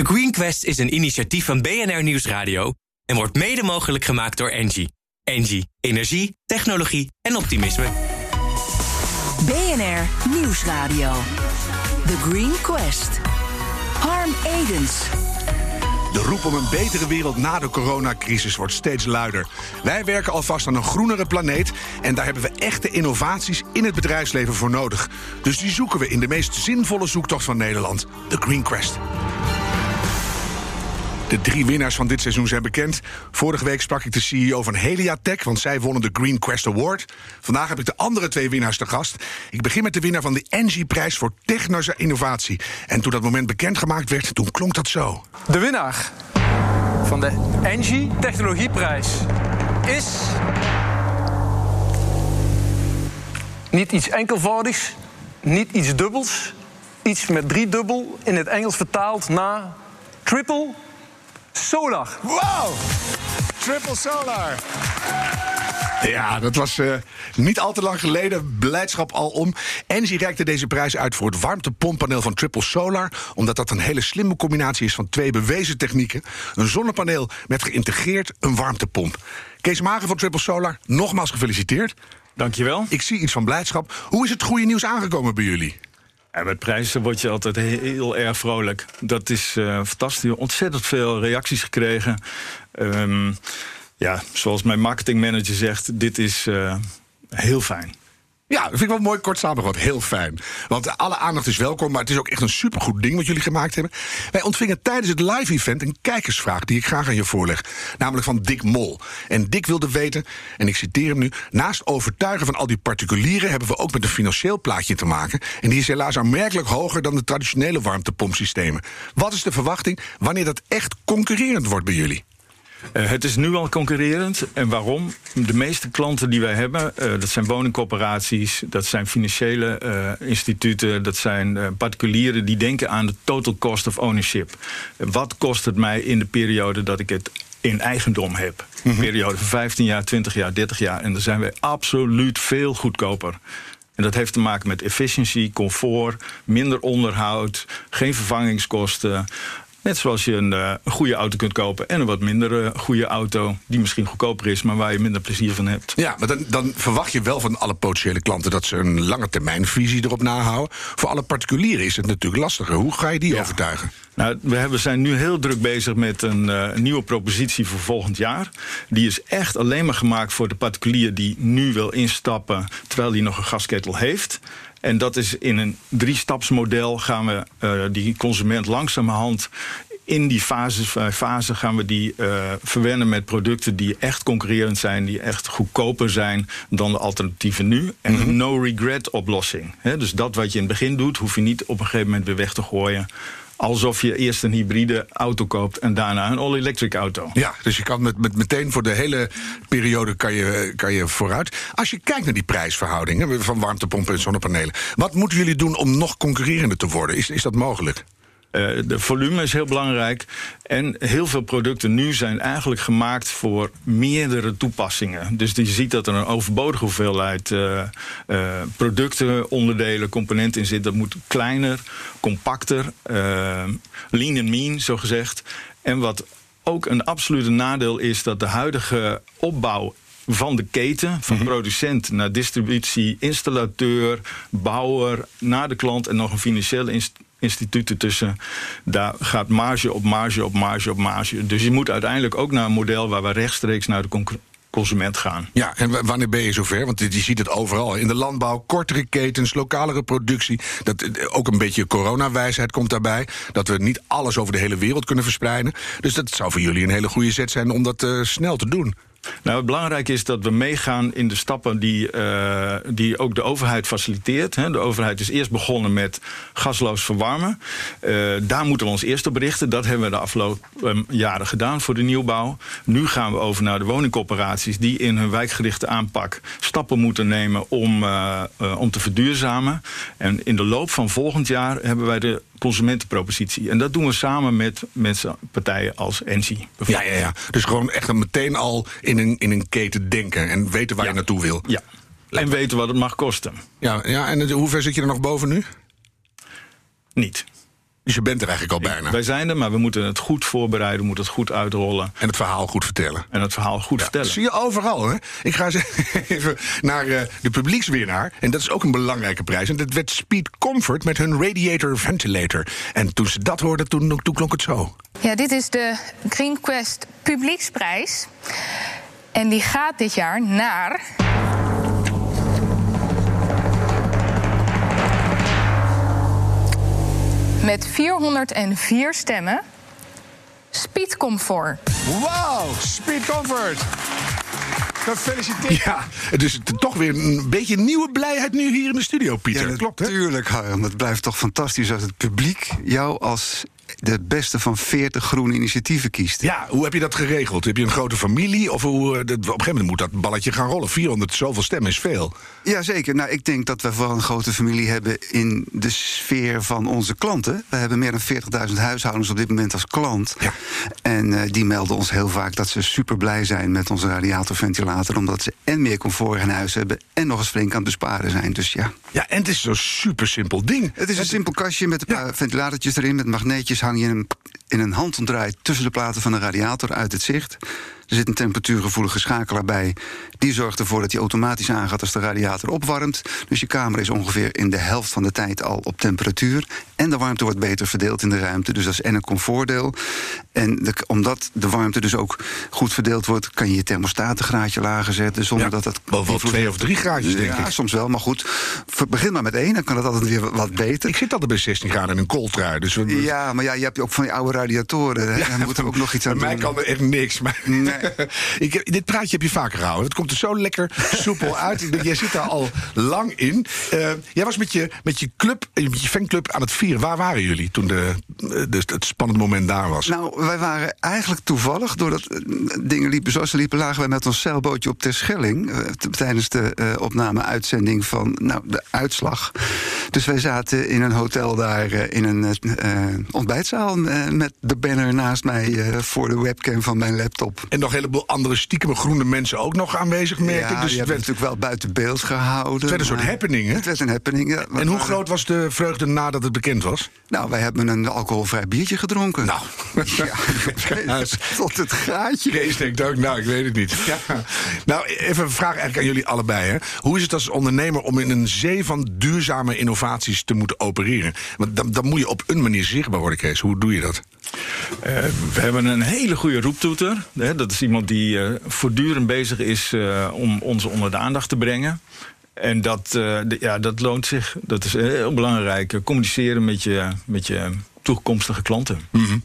The Green Quest is een initiatief van BNR Nieuwsradio en wordt mede mogelijk gemaakt door Engie. Engie, energie, technologie en optimisme. BNR Nieuwsradio. The Green Quest. Harm Edens. De roep om een betere wereld na de coronacrisis wordt steeds luider. Wij werken alvast aan een groenere planeet en daar hebben we echte innovaties in het bedrijfsleven voor nodig. Dus die zoeken we in de meest zinvolle zoektocht van Nederland, de Green Quest. De drie winnaars van dit seizoen zijn bekend. Vorige week sprak ik de CEO van Heliatech, want zij wonnen de Green Quest Award. Vandaag heb ik de andere twee winnaars te gast. Ik begin met de winnaar van de Engie-prijs voor technische innovatie. En toen dat moment bekendgemaakt werd, toen klonk dat zo. De winnaar van de Engie Technologieprijs is. Niet iets enkelvoudigs, niet iets dubbels, iets met drie dubbel, in het Engels vertaald naar triple solar. Wow! Triple Solar. Ja, dat was uh, niet al te lang geleden. Blijdschap al om. Engie reikte deze prijs uit voor het warmtepomppaneel van Triple Solar. Omdat dat een hele slimme combinatie is van twee bewezen technieken: een zonnepaneel met geïntegreerd een warmtepomp. Kees Magen van Triple Solar, nogmaals gefeliciteerd. Dankjewel. Ik zie iets van blijdschap. Hoe is het goede nieuws aangekomen bij jullie? Ja, met prijzen word je altijd heel erg vrolijk. Dat is uh, fantastisch. Ontzettend veel reacties gekregen. Um, ja, zoals mijn marketingmanager zegt, dit is uh, heel fijn. Ja, dat vind ik wel mooi kort samengevat. Heel fijn. Want alle aandacht is welkom, maar het is ook echt een supergoed ding wat jullie gemaakt hebben. Wij ontvingen tijdens het live-event een kijkersvraag die ik graag aan je voorleg. Namelijk van Dick Mol. En Dick wilde weten, en ik citeer hem nu... naast overtuigen van al die particulieren... hebben we ook met een financieel plaatje te maken. En die is helaas aanmerkelijk hoger dan de traditionele warmtepompsystemen. Wat is de verwachting wanneer dat echt concurrerend wordt bij jullie? Uh, het is nu al concurrerend. En waarom? De meeste klanten die wij hebben, uh, dat zijn woningcorporaties, dat zijn financiële uh, instituten, dat zijn particulieren die denken aan de total cost of ownership. wat kost het mij in de periode dat ik het in eigendom heb? Een mhm. periode van 15 jaar, 20 jaar, 30 jaar. En dan zijn wij absoluut veel goedkoper. En dat heeft te maken met efficiëntie, comfort, minder onderhoud, geen vervangingskosten. Net zoals je een, uh, goede auto kunt kopen en een wat minder uh, goede auto, die misschien goedkoper is, maar waar je minder plezier van hebt. Ja, maar dan, dan verwacht je wel van alle potentiële klanten dat ze een lange termijnvisie erop nahouden. Voor alle particulieren is het natuurlijk lastiger. Hoe ga je die overtuigen? Nou, we hebben, zijn nu heel druk bezig met een, uh, nieuwe propositie voor volgend jaar. Die is echt alleen maar gemaakt voor de particulier die nu wil instappen terwijl hij nog een gasketel heeft. En dat is in een drie-stapsmodel gaan we uh, die consument langzamerhand in die fase, fase gaan we die uh, verwennen met producten die echt concurrerend zijn, die echt goedkoper zijn dan de alternatieven nu. En een mhm. no-regret oplossing. He, dus dat wat je in het begin doet, hoef je niet op een gegeven moment weer weg te gooien alsof je eerst een hybride auto koopt en daarna een all-electric auto. Ja, dus je kan met, met meteen voor de hele periode kan je, kan je vooruit. Als je kijkt naar die prijsverhoudingen van warmtepompen en zonnepanelen, wat moeten jullie doen om nog concurrerender te worden? Is, is dat mogelijk? Uh, de volume is heel belangrijk. En heel veel producten nu zijn eigenlijk gemaakt voor meerdere toepassingen. Dus je ziet dat er een overbodige hoeveelheid uh, uh, producten, onderdelen, componenten in zit. Dat moet kleiner, compacter, lean and mean, zo gezegd. En wat ook een absolute nadeel is dat de huidige opbouw van de keten, van mhm. producent naar distributie, installateur, bouwer, naar de klant en nog een financiële instituut instituten tussen. Daar gaat marge op marge op marge op marge. Dus je moet uiteindelijk ook naar een model waar we rechtstreeks naar de consument gaan. Ja, en wanneer ben je zover? Want je ziet het overal. In de landbouw, kortere ketens, lokalere productie. Dat, eh, ook een beetje coronawijsheid komt daarbij. Dat we niet alles over de hele wereld kunnen verspreiden. Dus dat zou voor jullie een hele goede zet zijn om dat uh, snel te doen. Nou, het belangrijke is dat we meegaan in de stappen die, uh, die ook de overheid faciliteert. De overheid is eerst begonnen met gasloos verwarmen. Uh, daar moeten we ons eerst op richten. Dat hebben we de afgelopen um, jaren gedaan voor de nieuwbouw. Nu gaan we over naar de woningcorporaties die in hun wijkgerichte aanpak stappen moeten nemen om, uh, om te verduurzamen. En in de loop van volgend jaar hebben wij de consumentenpropositie. En dat doen we samen met mensen, partijen als Engie. Ja, ja, ja. Dus gewoon echt meteen al in een, in een keten denken en weten waar je naartoe wil. Ja. En weten wat het mag kosten. Ja, ja en hoe ver zit je er nog boven nu? Niet. Dus je bent er eigenlijk al bijna. Wij zijn er, maar we moeten het goed voorbereiden, we moeten het goed uitrollen. En het verhaal goed vertellen. En het verhaal goed Ja, vertellen. dat zie je overal. Hè? Ik ga eens even naar eh, de publiekswinnaar. En dat is ook een belangrijke prijs. En dat werd Speed Comfort met hun Radiator Ventilator. En toen ze dat hoorden, toen, toen klonk het zo. Ja, dit is de Green Quest Publieksprijs. En die gaat dit jaar naar. Met 404 stemmen. Speed Comfort. Wow, Speed Comfort. Gefeliciteerd. Ja, dus toch weer een beetje nieuwe blijheid nu hier in de studio, Pieter. Ja, Klopt, hè? Natuurlijk, Harm. Het blijft toch fantastisch als het publiek jou als de beste van 40 groene initiatieven kiest. Ja, hoe heb je dat geregeld? Heb je een grote familie? Of hoe, eh, op een gegeven moment moet dat balletje gaan rollen. 400 zoveel stemmen is veel. Jazeker. Nou, ik denk dat we vooral een grote familie hebben in de sfeer van onze klanten. We hebben meer dan 40.000 huishoudens op dit moment als klant. Ja. En eh, die melden ons heel vaak dat ze super blij zijn met onze radiatorventilator. Omdat ze en meer comfort in huis hebben en nog eens flink aan het besparen zijn. Dus ja. Ja, en het is zo'n super simpel ding. Het is een simpel kastje met een paar ventilatortjes erin. Met magneetjes hang je in een handomdraai tussen de platen van de radiator uit het zicht. Er zit een temperatuurgevoelige schakelaar bij. Die zorgt ervoor dat hij automatisch aangaat als de radiator opwarmt. Dus je kamer is ongeveer in de helft van de tijd al op temperatuur. En de warmte wordt beter verdeeld in de ruimte. Dus dat is en een comfortdeel. En de- omdat de warmte dus ook goed verdeeld wordt, kan je je thermostaat een graadje lager zetten. Zonder Ja, dat wel invloed twee of drie graadjes, denk ja, ik. soms wel, maar goed. Begin maar met één, dan kan het altijd weer wat beter. Ik zit altijd bij 16 graden in een kooltrui. Dus Ja, maar ja, je hebt ook van die oude radiatoren. Daar moet er ook nog iets aan Bij mij doen. kan er echt niks. Maar Nee. ik, dit praatje heb je vaker gehouden. Het komt er zo lekker soepel uit. Jij zit daar al lang in. Eh, jij was met je, met je club, eh, met je fanclub aan het vieren. Waar waren jullie toen de, de, het spannend moment daar was? Nou, wij waren eigenlijk toevallig, doordat eh, dingen liepen zoals ze liepen, lagen wij met ons zeilbootje op Terschelling. eh, tijdens de eh, opname-uitzending van nou, de uitslag. Dus wij zaten in een hotel daar eh, in een eh, eh, ontbijtzaal. eh, met de banner naast mij eh, voor de webcam van mijn laptop. En nog een heleboel andere stiekeme groene mensen ook nog aanwezig, merk ja, ik. Dus die het werd, natuurlijk wel buiten beeld gehouden. het werd een soort happening, hè? Het werd een happening, ja. En hoe groot was de vreugde nadat het bekend was? Nou, wij hebben een alcoholvrij biertje gedronken. Nou. ja, tot het gaatje. Kees denkt ook, nou, ik weet het niet. Ja. Nou, even een vraag eigenlijk aan jullie allebei. Hè. Hoe is het als ondernemer om in een zee van duurzame innovaties te moeten opereren? Want dan, dan moet je op een manier zichtbaar worden, Kees. Hoe doe je dat? Eh, we hebben een hele goede roeptoeter. Hè, dat is iemand die eh, voortdurend bezig is eh, om ons onder de aandacht te brengen. En dat, ja, dat loont zich. Dat is heel belangrijk. Communiceren met je, met je toekomstige klanten.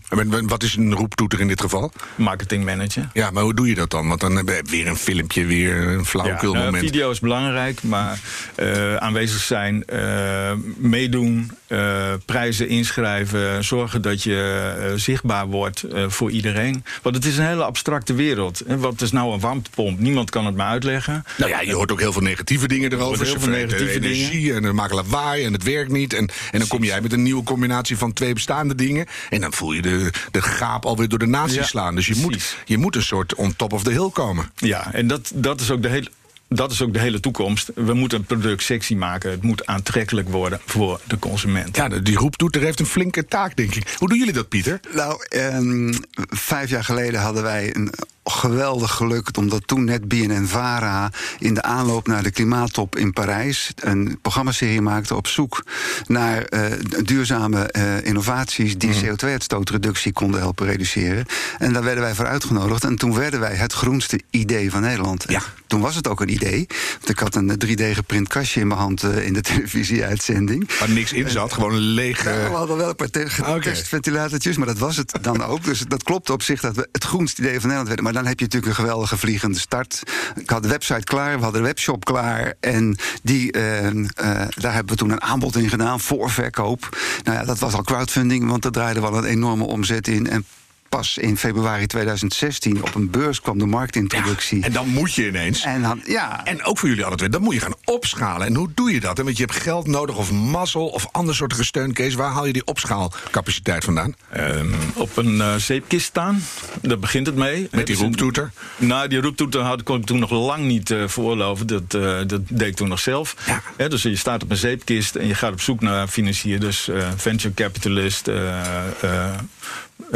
En wa- wat is een roeptoeter in dit geval? Marketing manager. Ja, maar hoe doe je dat dan? Want dan heb je weer een filmpje, weer een flauwekul nou, moment. video is belangrijk, maar eh, aanwezig zijn, eh, meedoen, eh, prijzen inschrijven, zorgen dat je zichtbaar wordt voor iedereen. Want het is een hele abstracte wereld. En wat is nou een warmtepomp? Niemand kan het me uitleggen. Nou ja, je hoort ook heel veel negatieve dingen erover. heel veel negatieve energie en dan maken lawaai en het werkt niet. En, en dan kom jij met een nieuwe combinatie van twee bestaande dingen. En dan voel je de, de gaap alweer door de natie Ja, slaan. Dus je moet, je moet een soort on top of the hill komen. Ja, en dat, dat is ook de hele. Dat is ook de hele toekomst. We moeten een product sexy maken. Het moet aantrekkelijk worden voor de consument. Ja, die roeptoeter heeft een flinke taak, denk ik. Hoe doen jullie dat, Pieter? Nou, ehm, vijf jaar geleden hadden wij een geweldig geluk... omdat toen net BNN-VARA in de aanloop naar de klimaattop in Parijs... een programmaserie maakte op zoek naar eh, duurzame eh, innovaties... die CO2-uitstootreductie konden helpen reduceren. En daar werden wij voor uitgenodigd. En toen werden wij het groenste idee van Nederland. Ja. En Toen was het ook een idee. Want ik had een 3D-geprint kastje in mijn hand eh, in de televisieuitzending. Waar niks in zat, gewoon een lege... Ja, we hadden wel een paar te- testventilatortjes, maar dat was het dan ook. Dus dat klopt op zich dat we het groenste idee van Nederland werden. Maar dan heb je natuurlijk een geweldige vliegende start. Ik had de website klaar, we hadden de webshop klaar. En die, eh, eh, daar hebben we toen een aanbod in gedaan voor verkoop. Nou ja, dat was al crowdfunding, want er draaide wel een enorme omzet in. En pas in februari 2016 op een beurs kwam de marktintroductie. En dan moet je ineens. En, dan, ja, En ook voor jullie alle twee, dan moet je gaan opschalen. En hoe doe je dat? Want je hebt geld nodig of mazzel of ander soort gesteund, Kees. Waar haal je die opschaalcapaciteit vandaan? Ehm, op een eh, zeepkist staan, daar begint het mee. Met die een- roeptoeter? Nou, die roeptoeter had, kon ik toen nog lang niet eh veroorloven. Dat, eh, dat deed ik toen nog zelf. Ja. Dus je staat op een zeepkist en je gaat op zoek naar financierders, eh, venture capitalist, eh, eh, eh,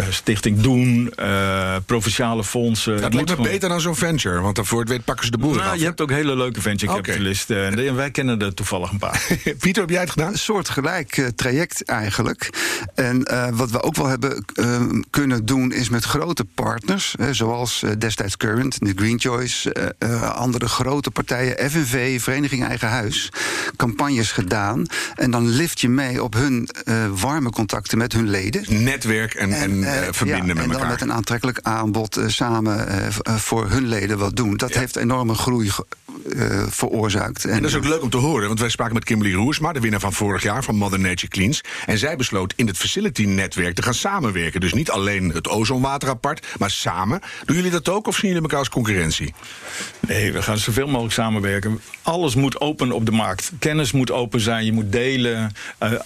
Stichting Doen, eh, provinciale fondsen. Dat Het lijkt me moet gewoon- beter dan zo'n venture, want daarvoor het weet pakken ze de boel Nou, je hebt ook hele leuke venture capitalisten. En en wij kennen er toevallig een paar. Pieter, heb jij het gedaan? een soortgelijk eh, traject eigenlijk. En eh, wat we ook wel hebben eh, kunnen doen is met grote partners, eh, zoals eh, destijds Current, de Green Choice, eh, eh, andere grote partijen, FNV, Vereniging Eigen Huis, campagnes gedaan. En dan lift je mee op hun eh, warme contacten met hun leden. Netwerk en, en, eh, eh, verbinden ja, met en dan elkaar. met een aantrekkelijk aanbod eh, samen voor hun leden wat doen. Dat heeft enorme groei eh, veroorzaakt. En dat is ook leuk om te horen, want wij spraken met Kimberly Roersma, de winnaar van vorig jaar van Mother Nature Cleans. En zij besloot in het facility-netwerk te gaan samenwerken. Dus niet alleen het ozonwater apart, maar samen. Doen jullie dat ook of zien jullie elkaar als concurrentie? Nee, we gaan zoveel mogelijk samenwerken. Alles moet open op de markt. Kennis moet open zijn, je moet delen. Eh, eh,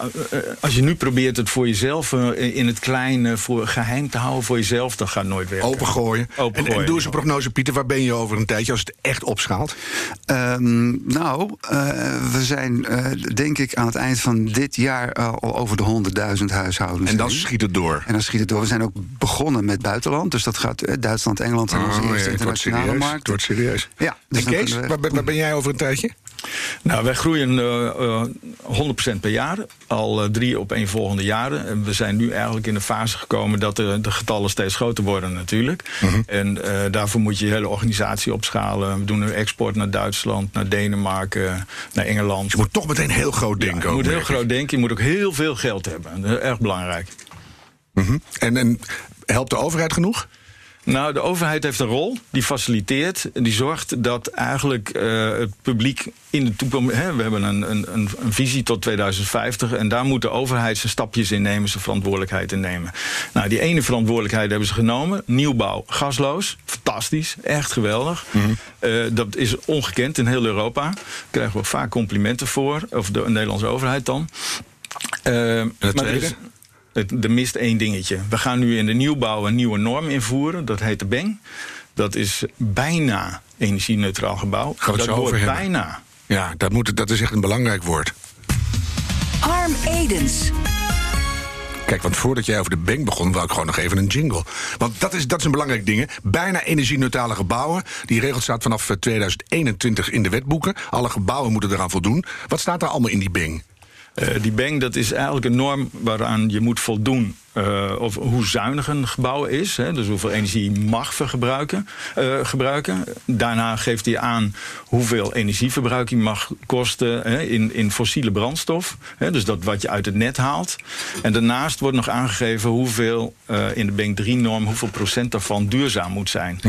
als je nu probeert het voor jezelf in het klein voor geheim te houden voor jezelf, dat gaat nooit werken. Opengooien. Opengooien. En, en doe eens een prognose, Pieter. Waar ben je over een tijdje als het echt opschaalt? Ehm, nou, eh, we zijn eh, denk ik aan het eind van dit jaar eh, al over de 100.000 huishoudens. En dan heen. schiet het door. En dan schiet het door. We zijn ook begonnen met buitenland. Dus dat gaat Duitsland, Engeland en onze Oh, ja, eerste internationale markt. Het wordt serieus. Ja, dus en Kees, we- waar, waar ben jij over een tijdje? Nou, wij groeien eh, eh, 100% per jaar. Al eh, drie op één volgende jaren. En we zijn nu eigenlijk in de fase gekomen dat de, de getallen steeds groter worden natuurlijk. Mhm. En eh, daarvoor moet je je hele organisatie opschalen. We doen nu export naar Duitsland, naar Denemarken, naar Engeland. Je moet toch meteen heel groot Ja, denken. je moet heel groot denken. Je moet ook heel veel geld hebben. Dat is erg belangrijk. Mhm. en, en helpt de overheid genoeg? Nou, de overheid heeft een rol. Die faciliteert. Die zorgt dat eigenlijk eh, het publiek in de toekomst. Hè, we hebben een, een, een, visie tot 2050. En daar moet de overheid zijn stapjes in nemen, zijn verantwoordelijkheid in nemen. Nou, die ene verantwoordelijkheid hebben ze genomen. Nieuwbouw, gasloos. Fantastisch. Echt geweldig. Eh, dat is ongekend in heel Europa. Daar krijgen we vaak complimenten voor. Of de Nederlandse overheid dan. Het maar er is- er mist één dingetje. We gaan nu in de nieuwbouw een nieuwe norm invoeren. Dat heet de BENG. Dat is bijna energieneutraal gebouw. Gaan we het dat zo over wordt hebben. bijna. Ja, dat, moet, dat is echt een belangrijk woord. Harm Edens. Kijk, want voordat jij over de bank begon, wou ik gewoon nog even een jingle. Want dat is, dat is een belangrijk ding. hè. Bijna energie-neutrale gebouwen. Die regel staat vanaf eh, 2021 in de wetboeken. Alle gebouwen moeten eraan voldoen. Wat staat daar allemaal in die bing? Eh, die BENG dat is eigenlijk een norm waaraan je moet voldoen. Eh, of hoe zuinig een gebouw is. Hè, dus hoeveel energie mag vergebruiken, eh, gebruiken. Daarna geeft hij aan hoeveel energieverbruik je mag kosten hè, in, in fossiele brandstof. Hè, dus dat wat je uit het net haalt. En daarnaast wordt nog aangegeven hoeveel eh, in de BENG 3-norm, hoeveel procent daarvan duurzaam moet zijn.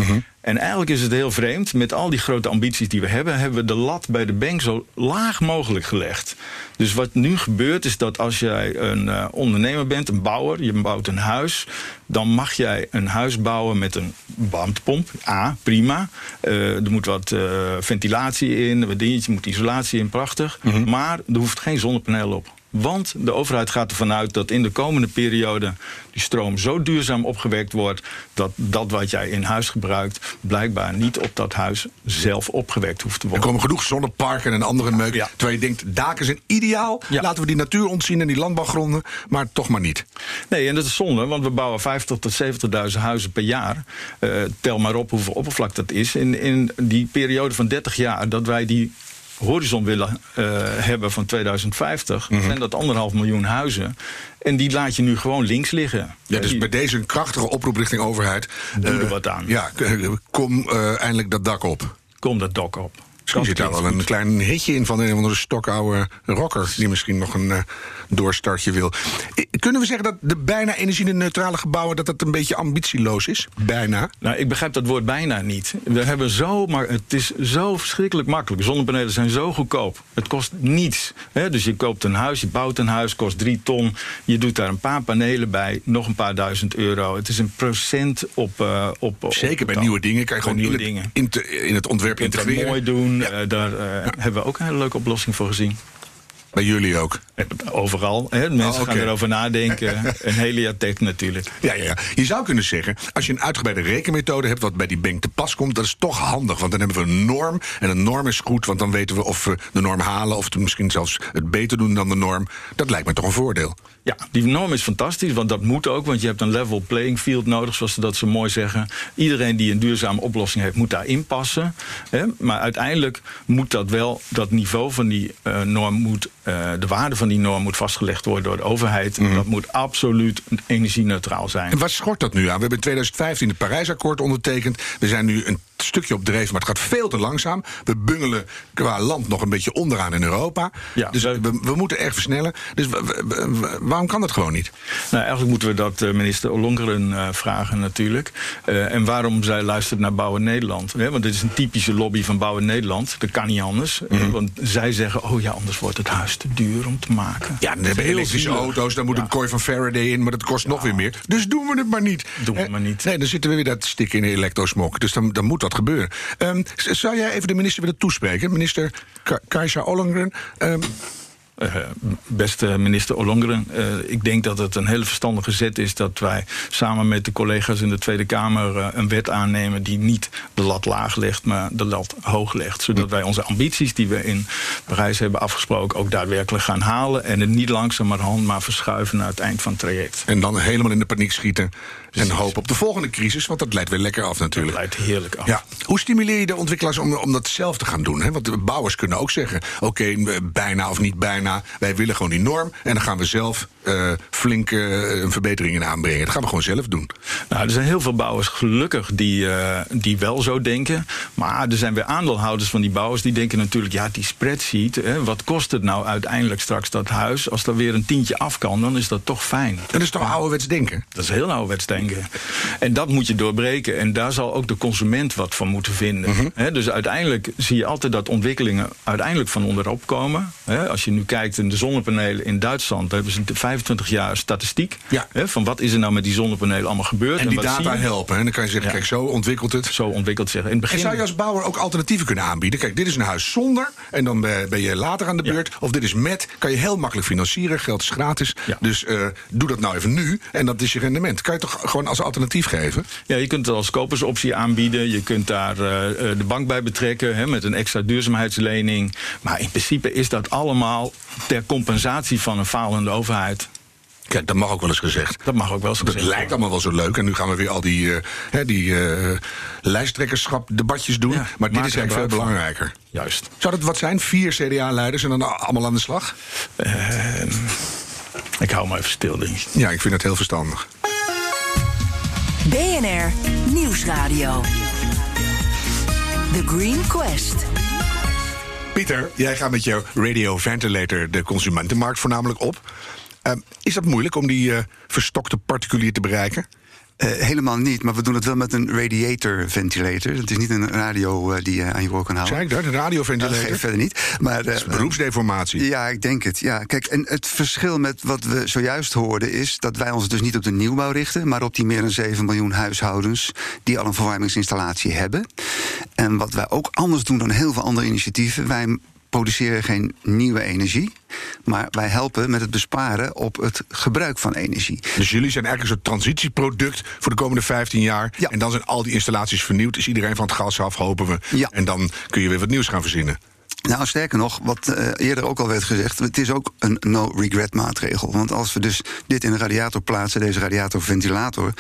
En eigenlijk is het heel vreemd. Met al die grote ambities die we hebben, hebben we de lat bij de bank zo laag mogelijk gelegd. Dus wat nu gebeurt is dat als jij een ondernemer bent, een bouwer, je bouwt een huis, dan mag jij een huis bouwen met een warmtepomp. A, prima. Eh, er moet wat eh, ventilatie in, wat dingetje, moet isolatie in, prachtig. Maar er hoeft geen zonnepaneel op. Want de overheid gaat ervan uit dat in de komende periode die stroom zo duurzaam opgewekt wordt dat dat wat jij in huis gebruikt blijkbaar niet op dat huis zelf opgewekt hoeft te Er worden. komen genoeg zonneparken en andere meuk. Ja. Terwijl je denkt, daken zijn ideaal. Ja. Laten we die natuur ontzien en die landbouwgronden. Maar toch maar niet. Nee, en dat is zonde, want we bouwen 50.000 tot 70.000 huizen per jaar. Eh, tel maar op hoeveel oppervlak dat is. In, in die periode van 30 jaar dat wij die horizon willen eh, hebben van 2050, Mhm. zijn dat anderhalf miljoen huizen. En die laat je nu gewoon links liggen. Ja, dus bij deze een krachtige oproep richting overheid. Doe er Eh, wat aan. Ja, k- kom eh, eindelijk dat dak op. Kom dat dok op. Misschien zit daar wel een klein hitje in van een of andere stokoude rocker... die misschien nog een uh, doorstartje wil. Kunnen we zeggen dat de bijna energie-neutrale gebouwen... dat dat een beetje ambitieloos is? Bijna? Nou, ik begrijp dat woord bijna niet. We hebben zo, maar het is zo verschrikkelijk makkelijk. Zonnepanelen zijn zo goedkoop. Het kost niets. Hè? Dus je koopt een huis, je bouwt een huis, kost drie ton. Je doet daar een paar panelen bij, nog een paar duizend euro. Het is een procent op... Uh, op Zeker bij nieuwe dingen. Kan je gewoon nieuwe in, dingen. In, te, in het ontwerp integreren. Dat mooi doen. Ja. Uh, daar ja. hebben we ook een hele leuke oplossing voor gezien. Bij jullie ook? Overal. Hè? Mensen oh, okay. gaan erover nadenken. een heliatek natuurlijk. Ja, ja, ja. Je zou kunnen zeggen, als je een uitgebreide rekenmethode hebt... wat bij die bank te pas komt, dat is toch handig. Want dan hebben we een norm. En een norm is goed, want dan weten we of we de norm halen... of misschien zelfs het beter doen dan de norm. Dat lijkt me toch een voordeel. Ja, die norm is fantastisch, want dat moet ook. Want je hebt een level playing field nodig, zoals ze dat zo mooi zeggen. Iedereen die een duurzame oplossing heeft, moet daarin passen. Hè? Maar uiteindelijk moet dat wel, dat niveau van die uh, norm moet... Uh, de waarde van die norm moet vastgelegd worden door de overheid. Mm. Dat moet absoluut energie-neutraal zijn. En waar schort dat nu aan? We hebben in 2015 het Parijsakkoord ondertekend. We zijn nu een stukje op dreef, maar het gaat veel te langzaam. We bungelen qua land nog een beetje onderaan in Europa. Ja, dus we, we moeten echt versnellen. Dus waarom kan dat gewoon niet? Nou, eigenlijk moeten we dat uh, minister Ollongren uh, vragen natuurlijk. Uh, en waarom zij luistert naar Bouwen Nederland. Hè? Want dit is een typische lobby van Bouwen Nederland. Dat kan niet anders. Mm. want zij zeggen, oh ja, anders wordt het huis te duur om te maken. Ja, dan hebben elektrische auto's, daar moet ja. een kooi van Faraday in... maar dat kost ja. nog weer meer. Dus doen we het maar niet. Doen we maar niet. Nee, dan zitten we weer dat stik in de elektrosmok. Dus dan, dan moet dat gebeuren. Um, zou jij even de minister willen toespreken? Minister Ka Kajsa Ollongren... Um, uh, beste minister Ollongren, uh, ik denk dat het een hele verstandige zet is... dat wij samen met de collega's in de Tweede Kamer uh, een wet aannemen... die niet de lat laag legt, maar de lat hoog legt. Zodat wij onze ambities die we in Parijs hebben afgesproken... ook daadwerkelijk gaan halen en het niet langzamerhand maar verschuiven... naar het eind van het traject. En dan helemaal in de paniek schieten en hopen op de volgende crisis, want dat leidt weer lekker af natuurlijk. Dat leidt heerlijk af. Ja. Hoe stimuleer je de ontwikkelaars om, om dat zelf te gaan doen? Hè? Want de bouwers kunnen ook zeggen, oké, okay, bijna of niet bijna... wij willen gewoon die norm en dan gaan we zelf uh, flink uh, een verbetering in aanbrengen. Dat gaan we gewoon zelf doen. Nou, er zijn heel veel bouwers gelukkig die, uh, die wel zo denken. Maar er zijn weer aandeelhouders van die bouwers die denken natuurlijk... ja, die spreadsheet, hè, wat kost het nou uiteindelijk straks dat huis? Als er weer een tientje af kan, dan is dat toch fijn. Dat is toch ja. ouderwets denken? Dat is heel ouderwets denken. En dat moet je doorbreken. En daar zal ook de consument wat van moeten vinden. Mm -hmm. dus uiteindelijk zie je altijd dat ontwikkelingen uiteindelijk van onderop komen. Als je nu kijkt in de zonnepanelen in Duitsland, hebben ze 25 jaar statistiek. Ja. van wat is er nou met die zonnepanelen allemaal gebeurd. En die data helpen. En dan kan je zeggen, ja. kijk, zo ontwikkelt het. Zo ontwikkelt zich. In het begin... En zou je als bouwer ook alternatieven kunnen aanbieden? Kijk, dit is een huis zonder. En dan ben je later aan de beurt. Ja. Of dit is met. Kan je heel makkelijk financieren. Geld is gratis. Dus uh, doe dat nou even nu. En dat is je rendement. Kan je toch gewoon als alternatief geven? Ja, je kunt het als kopersoptie aanbieden. Je kunt daar uh, de bank bij betrekken hè, met een extra duurzaamheidslening. Maar in principe is dat allemaal ter compensatie van een falende overheid. Kijk, dat mag ook wel eens gezegd. Dat mag ook wel eens gezegd. Het lijkt allemaal wel zo leuk. En nu gaan we weer al die, uh, die uh, lijsttrekkerschap debatjes doen. Ja, maar dit is eigenlijk veel belangrijker. Juist. Zou dat wat zijn? Vier CDA-leiders en dan allemaal aan de slag? Uh, ik hou me even stil, denk ik. Ja, ik vind het heel verstandig. BNR Nieuwsradio. The Green Quest. Pieter, jij gaat met jouw radio ventilator de consumentenmarkt voornamelijk op. Uh, is dat moeilijk om die uh, verstokte particulier te bereiken? Uh, helemaal niet, maar we doen het wel met een radiator ventilator. Het is niet een radio uh, die je aan je oor kan houden. Zeg dat, een radioventilator? Geeft verder niet. Maar, dat is beroepsdeformatie. Ja, ik denk het. Ja. Kijk, en het verschil met wat we zojuist hoorden is dat wij ons dus niet op de nieuwbouw richten, maar op die meer dan 7 miljoen huishoudens die al een verwarmingsinstallatie hebben. En wat wij ook anders doen dan heel veel andere initiatieven, wij produceren geen nieuwe energie. Maar wij helpen met het besparen op het gebruik van energie. Dus jullie zijn eigenlijk een soort transitieproduct voor de komende 15 jaar. Ja. En dan zijn al die installaties vernieuwd. Is iedereen van het gas af, hopen we. Ja. En dan kun je weer wat nieuws gaan verzinnen. Nou, sterker nog, wat uh, eerder ook al werd gezegd, het is ook een no-regret maatregel. Want als we dus dit in een radiator plaatsen, deze radiatorventilator,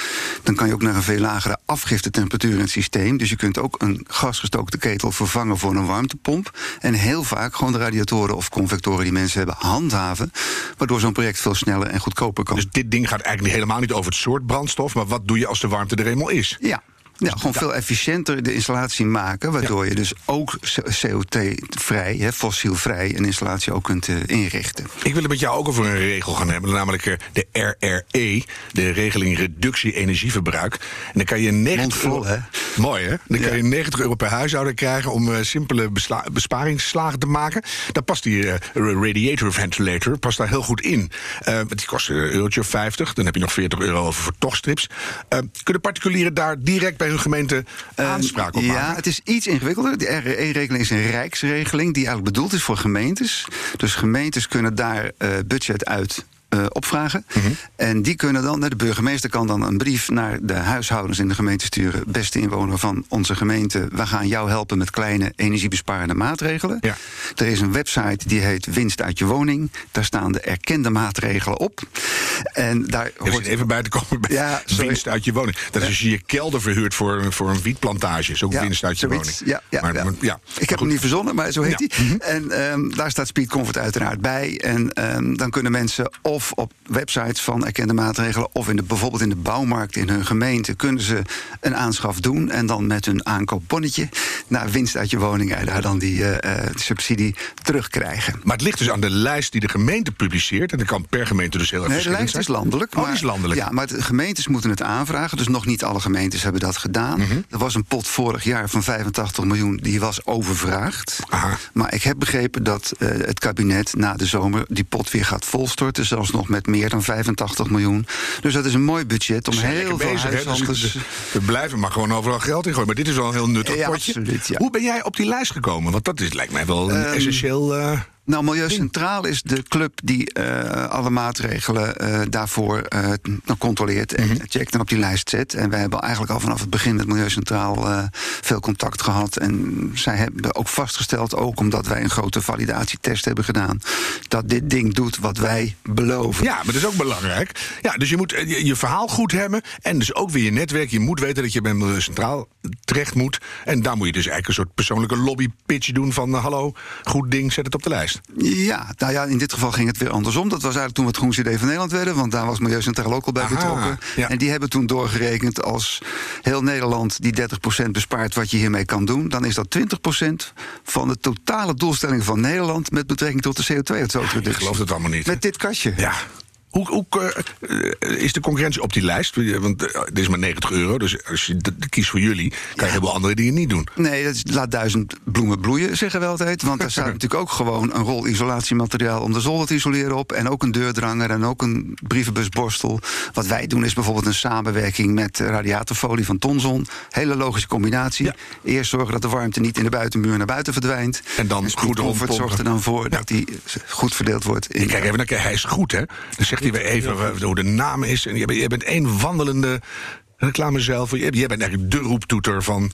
dan kan je ook naar een veel lagere afgiftetemperatuur in het systeem. Dus je kunt ook een gasgestookte ketel vervangen voor een warmtepomp. En heel vaak gewoon de radiatoren of convectoren die mensen hebben handhaven, waardoor zo'n project veel sneller en goedkoper kan. Dus dit ding gaat eigenlijk helemaal niet over het soort brandstof, maar wat doe je als de warmte er eenmaal is? Ja. Ja, gewoon veel efficiënter de installatie maken. Waardoor je dus ook CO2-vrij, fossielvrij, een installatie ook kunt uh, inrichten. Ik wil het met jou ook over een regel gaan hebben, namelijk uh, de RRE, de regeling reductie energieverbruik. En dan kan je 90 euro, hè? Mooi hè? Dan ja. kan je 90 euro per huishouden krijgen om uh, simpele besparingsslagen te maken. Daar past die radiator ventilator past daar heel goed in. die kost een eurotje of 50. Dan heb je nog 40 euro over voor tochtstrips. kunnen particulieren daar direct bij hun gemeente aanspraak op maken? Ja, het is iets ingewikkelder. De RE-regeling is een rijksregeling die eigenlijk bedoeld is voor gemeentes. Dus gemeentes kunnen daar uh, budget uit uh, opvragen. Mhm. En die kunnen dan, de burgemeester kan dan een brief naar de huishoudens in de gemeente sturen. Beste inwoner van onze gemeente, we gaan jou helpen met kleine energiebesparende maatregelen. Ja. Er is een website die heet Winst uit je woning. Daar staan de erkende maatregelen op. En daar hoort even bij te komen bij ja, winst uit je woning. Dat is als je je kelder verhuurt voor, voor een wietplantage. Is ook ja, winst uit je zoiets. woning. Ja, ja, maar, ja. Maar, ja. Ik heb hem niet verzonnen, maar zo heet hij. Mhm. En um, daar staat Speed Comfort uiteraard bij. En um, dan kunnen mensen of op websites van erkende maatregelen... of in de, bijvoorbeeld in de bouwmarkt in hun gemeente... kunnen ze een aanschaf doen en dan met hun aankoopbonnetje... naar winst uit je woning en daar dan die uh, subsidie terugkrijgen. Maar het ligt dus aan de lijst die de gemeente publiceert... en dat kan per gemeente dus heel erg nee, de lijst zijn. is landelijk. Oh, maar, is landelijk. Ja, maar de gemeentes moeten het aanvragen. Dus nog niet alle gemeentes hebben dat gedaan. Mhm. Er was een pot vorig jaar van 85 miljoen, die was overvraagd. Aha. Maar ik heb begrepen dat uh, het kabinet na de zomer... die pot weer gaat volstorten, zelfs nog met meer dan 85 miljoen. Dus dat is een mooi budget om Zijn heel veel bezig, hè? huishoudens... Dus we blijven maar gewoon overal geld in gooien. Maar dit is wel een heel nuttig Ja, potje. absoluut, ja. Hoe ben jij op die lijst gekomen? Want dat is, lijkt mij wel een Ehm, essentieel... eh, Nou, Milieu Centraal is de club die eh, alle maatregelen eh, daarvoor eh, controleert en Mhm. checkt en op die lijst zet. En wij hebben eigenlijk al vanaf het begin met Milieu Centraal veel contact gehad. En zij hebben ook vastgesteld, ook omdat wij een grote validatietest hebben gedaan, dat dit ding doet wat wij beloven. Ja, maar dat is ook belangrijk. Ja, dus je moet je, je verhaal goed hebben. En dus ook weer je netwerk. Je moet weten dat je bij Milieu Centraal terecht moet. En daar moet je dus eigenlijk een soort persoonlijke lobbypitch doen van... hallo, goed ding, zet het op de lijst. Ja, nou ja, in dit geval ging het weer andersom. Dat was eigenlijk toen we het Groenste idee van Nederland werden. Want daar was Milieu Centraal ook al bij Aha, betrokken. ja. En die hebben toen doorgerekend als heel Nederland die 30% bespaart wat je hiermee kan doen. Dan is dat 20% van de totale doelstelling van Nederland met betrekking tot de CO2-uitstoot. Ik geloof het allemaal niet. Met dit kastje. Ja. Hoe, hoe eh, is de concurrentie op die lijst? Want eh, dit is maar 90 euro, dus als je kiest voor jullie... kan je heel veel andere dingen niet doen. Nee, dat is, laat duizend bloemen bloeien, zeggen we altijd. Want daar staat natuurlijk ook gewoon een rol isolatiemateriaal om de zolder te isoleren op. En ook een deurdranger en ook een brievenbusborstel. Wat wij doen is bijvoorbeeld een samenwerking met radiatorfolie van Tonzon. Hele logische combinatie. Ja. Eerst zorgen dat de warmte niet in de buitenmuur naar buiten verdwijnt. En dan Speed goed Comfort zorgt er dan voor Ja. dat die goed verdeeld wordt. In kijk even naar hij is goed, hè? Dan zegt hij weer even hoe de naam is. En je bent, één wandelende reclame zelf. Je bent eigenlijk de roeptoeter van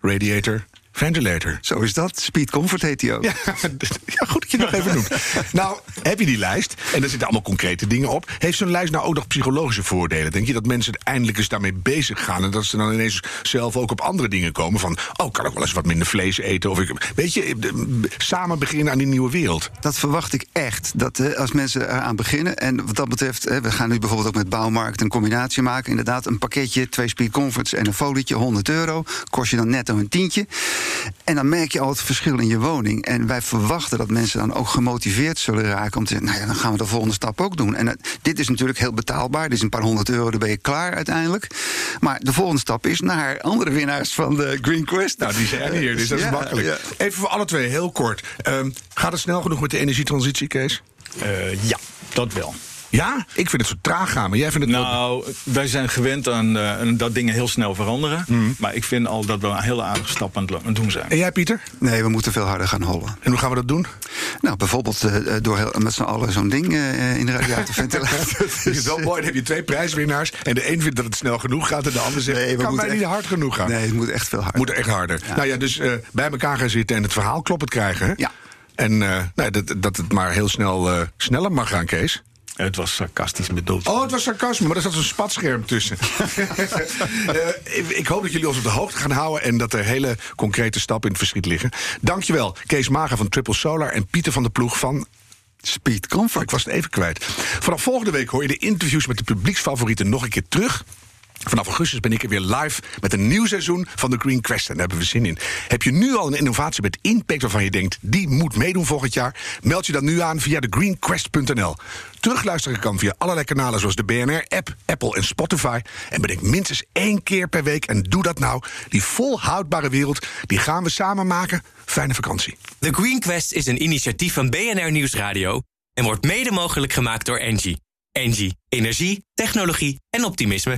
Radiator Ventilator. Zo is dat. Speed Comfort heet die ook. Ja, ja, goed dat je het nog even noemt. Nou, heb je die lijst? En daar zitten allemaal concrete dingen op. Heeft zo'n lijst nou ook nog psychologische voordelen? Denk je dat mensen eindelijk eens daarmee bezig gaan... en dat ze dan ineens zelf ook op andere dingen komen? Van, oh, kan ik wel eens wat minder vlees eten? Of ik, weet je, de- samen beginnen aan die nieuwe wereld. Dat verwacht ik echt. Dat eh, als mensen eraan beginnen. En wat dat betreft, eh, we gaan nu bijvoorbeeld ook met bouwmarkt een combinatie maken. Inderdaad, een pakketje, twee speed comforts en een folietje, 100 euro. Kost je dan netto een tientje. En dan merk je al het verschil in je woning. En wij verwachten dat mensen dan ook gemotiveerd zullen raken om te zeggen, nou ja, dan gaan we de volgende stap ook doen. En eh, dit is natuurlijk heel betaalbaar. Dit is een paar honderd euro, dan ben je klaar uiteindelijk. Maar de volgende stap is naar andere winnaars van de Green Quest. Nou, die zijn hier, dus dat is Ja, makkelijk. ja. Even voor alle twee, heel kort. Ehm, gaat het snel genoeg met de energietransitie, Kees? Eh, ja, dat wel. Ja? Ik vind het zo traag gaan, maar jij vindt het wel... Nou, wij zijn gewend aan eh, dat dingen heel snel veranderen. Maar ik vind al dat we een hele aardige stap aan het aan doen zijn. En jij, Pieter? Nee, we moeten veel harder gaan hollen. En hoe gaan we dat doen? Nou, bijvoorbeeld eh, eh, door heel, met z'n allen zo'n ding eh, in de radiatorventilator. Het is wel mooi, dan heb je twee prijswinnaars. En de een vindt dat het snel genoeg gaat en de ander zegt... Nee, we kan mij moeten niet hard genoeg gaan. Nee, het moet echt veel harder. Moet echt harder. Nou ja, dus eh, bij elkaar gaan zitten en het verhaal kloppend krijgen. hè? Ja. En eh, nou, dat, dat het maar heel snel eh, sneller mag gaan, Kees. Het was sarcastisch bedoeld. Oh, het was sarcasme, maar er zat een spatscherm tussen. Eh, ik- hoop dat jullie ons op de hoogte gaan houden... en dat er hele concrete stappen in het verschiet liggen. Dankjewel, Kees Mager van Triple Solar... en Pieter van der Ploeg van Speed Comfort. ik was het even kwijt. Vanaf volgende week hoor je de interviews met de publieksfavorieten nog een keer terug. Vanaf augustus ben ik er weer live met een nieuw seizoen van de Green Quest. En daar hebben we zin in. Heb je nu al een innovatie met impact waarvan je denkt... die moet meedoen volgend jaar? Meld je dan nu aan via thegreenquest.nl. Terugluisteren kan via allerlei kanalen zoals de BNR-app, Apple en Spotify. En bedenk minstens één keer per week. En doe dat nou. Die volhoudbare wereld, die gaan we samen maken. Fijne vakantie. The Green Quest is een initiatief van BNR Nieuwsradio... en wordt mede mogelijk gemaakt door Engie. Engie, energie, technologie en optimisme.